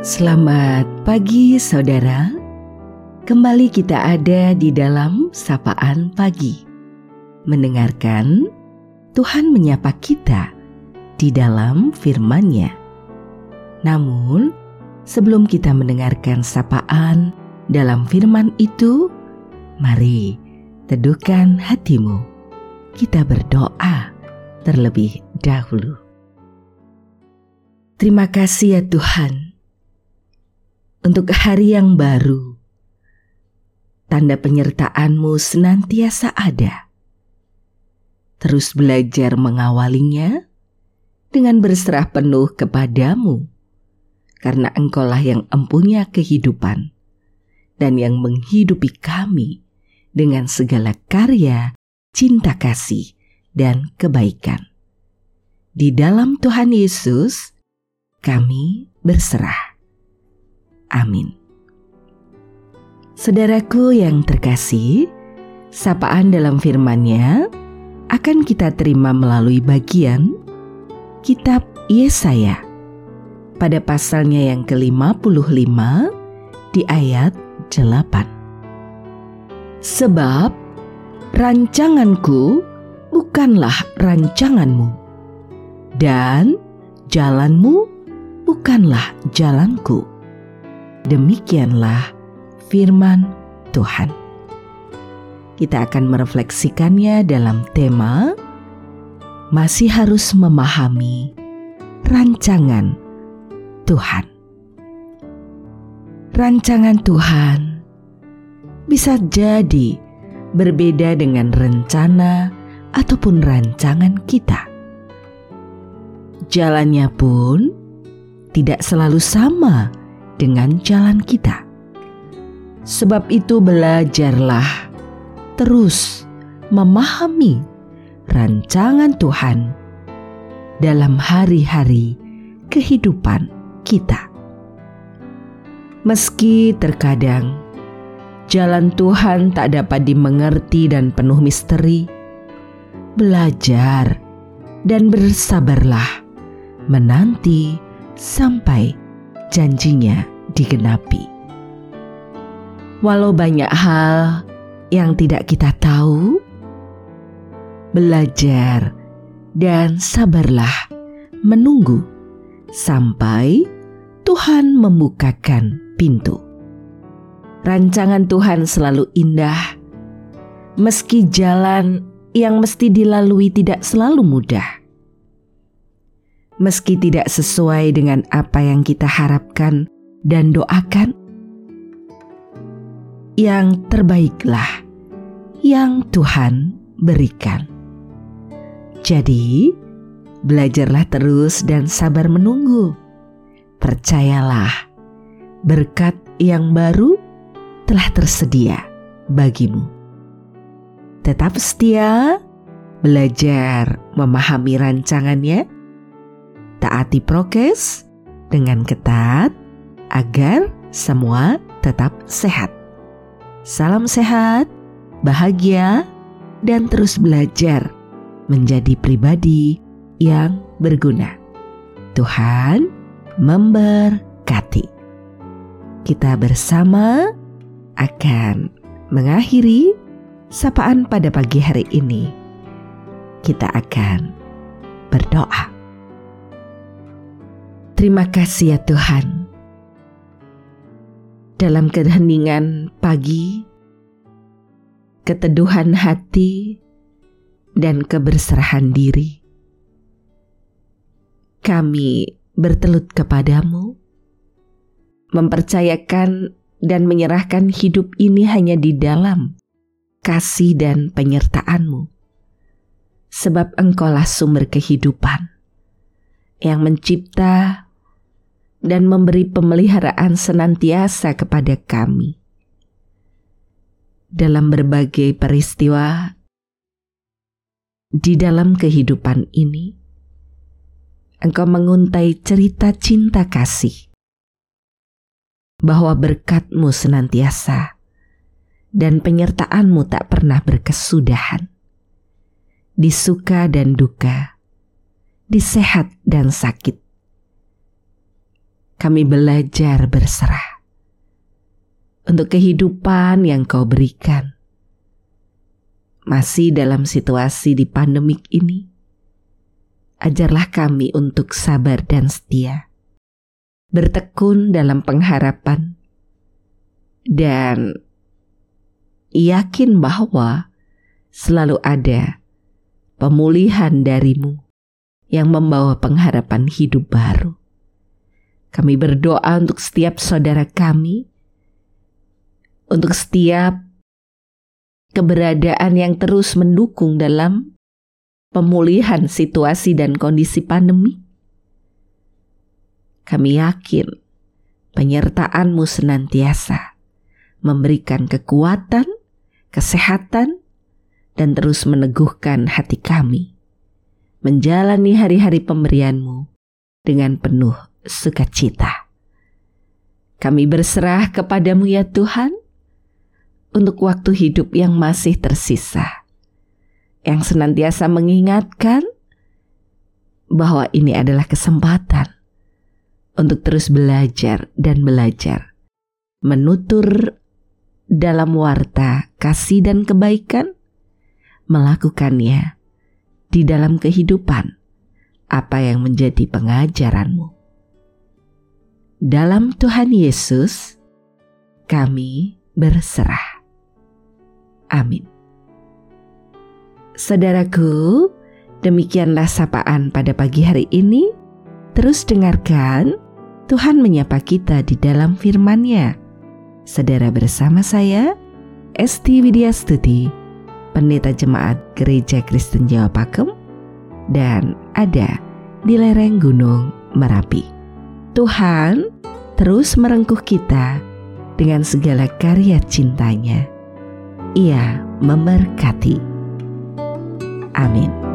Selamat pagi saudara. Kembali kita ada di dalam sapaan pagi. Mendengarkan Tuhan menyapa kita di dalam firman-Nya. Namun sebelum kita mendengarkan sapaan dalam firman itu Mari teduhkan hatimu. Kita berdoa terlebih dahulu. Terima kasih ya Tuhan untuk hari yang baru. Tanda penyertaan-Mu senantiasa ada. Terus belajar mengawalinya dengan berserah penuh kepadamu, karena Engkaulah yang empunya kehidupan dan yang menghidupi kami dengan segala karya, cinta kasih, dan kebaikan. Di dalam Tuhan Yesus, kami berserah. Amin. Saudaraku yang terkasih, sapaan dalam firman-Nya akan kita terima melalui bagian kitab Yesaya pada pasalnya yang ke-55 di ayat 8. Sebab rancanganku bukanlah rancanganmu dan jalanmu bukanlah jalanku Demikianlah firman Tuhan. Kita akan merefleksikannya dalam tema masih harus memahami rancangan Tuhan. Rancangan Tuhan bisa jadi berbeda dengan rencana ataupun rancangan kita. Jalannya pun tidak selalu sama dengan jalan kita. Sebab itu, belajarlah terus memahami rancangan Tuhan dalam hari-hari kehidupan kita. Meski terkadang jalan Tuhan tak dapat dimengerti dan penuh misteri, belajar dan bersabarlah menanti sampai janjinya digenapi. Walau banyak hal yang tidak kita tahu, belajar dan sabarlah menunggu sampai Tuhan membukakan pintu. Rancangan Tuhan selalu indah, meski jalan yang mesti dilalui tidak selalu mudah meski tidak sesuai dengan apa yang kita harapkan dan doakan? Yang terbaiklah yang Tuhan berikan. Jadi, belajarlah terus dan sabar menunggu. Percayalah, berkat yang baru telah tersedia bagimu. Tetap setia, belajar memahami rancangannya taati prokes dengan ketat agar semua tetap sehat. Salam sehat, bahagia, dan terus belajar menjadi pribadi yang berguna. Tuhan memberkati. Kita bersama akan mengakhiri sapaan pada pagi hari ini. Kita akan berdoa. Terima kasih ya Tuhan. Dalam keheningan pagi, keteduhan hati, dan keberserahan diri, kami bertelut kepadamu, mempercayakan dan menyerahkan hidup ini hanya di dalam kasih dan penyertaanmu, sebab engkaulah sumber kehidupan yang mencipta dan memberi pemeliharaan senantiasa kepada kami. Dalam berbagai peristiwa di dalam kehidupan ini, Engkau menguntai cerita cinta kasih, bahwa berkatmu senantiasa dan penyertaanmu tak pernah berkesudahan, di suka dan duka, di sehat dan sakit, kami belajar berserah untuk kehidupan yang kau berikan. Masih dalam situasi di pandemik ini, ajarlah kami untuk sabar dan setia, bertekun dalam pengharapan, dan yakin bahwa selalu ada pemulihan darimu yang membawa pengharapan hidup baru. Kami berdoa untuk setiap saudara kami, untuk setiap keberadaan yang terus mendukung dalam pemulihan situasi dan kondisi pandemi. Kami yakin penyertaan-Mu senantiasa memberikan kekuatan, kesehatan, dan terus meneguhkan hati kami menjalani hari-hari pemberian-Mu dengan penuh sukacita. Kami berserah kepadamu ya Tuhan untuk waktu hidup yang masih tersisa. Yang senantiasa mengingatkan bahwa ini adalah kesempatan untuk terus belajar dan belajar. Menutur dalam warta kasih dan kebaikan, melakukannya di dalam kehidupan apa yang menjadi pengajaranmu. Dalam Tuhan Yesus, kami berserah. Amin. Saudaraku, demikianlah sapaan pada pagi hari ini. Terus dengarkan, Tuhan menyapa kita di dalam firman-Nya. Saudara bersama saya, Esti Widya Stuti, Pendeta Jemaat Gereja Kristen Jawa Pakem, dan ada di lereng Gunung Merapi. Tuhan terus merengkuh kita dengan segala karya cintanya. Ia memberkati. Amin.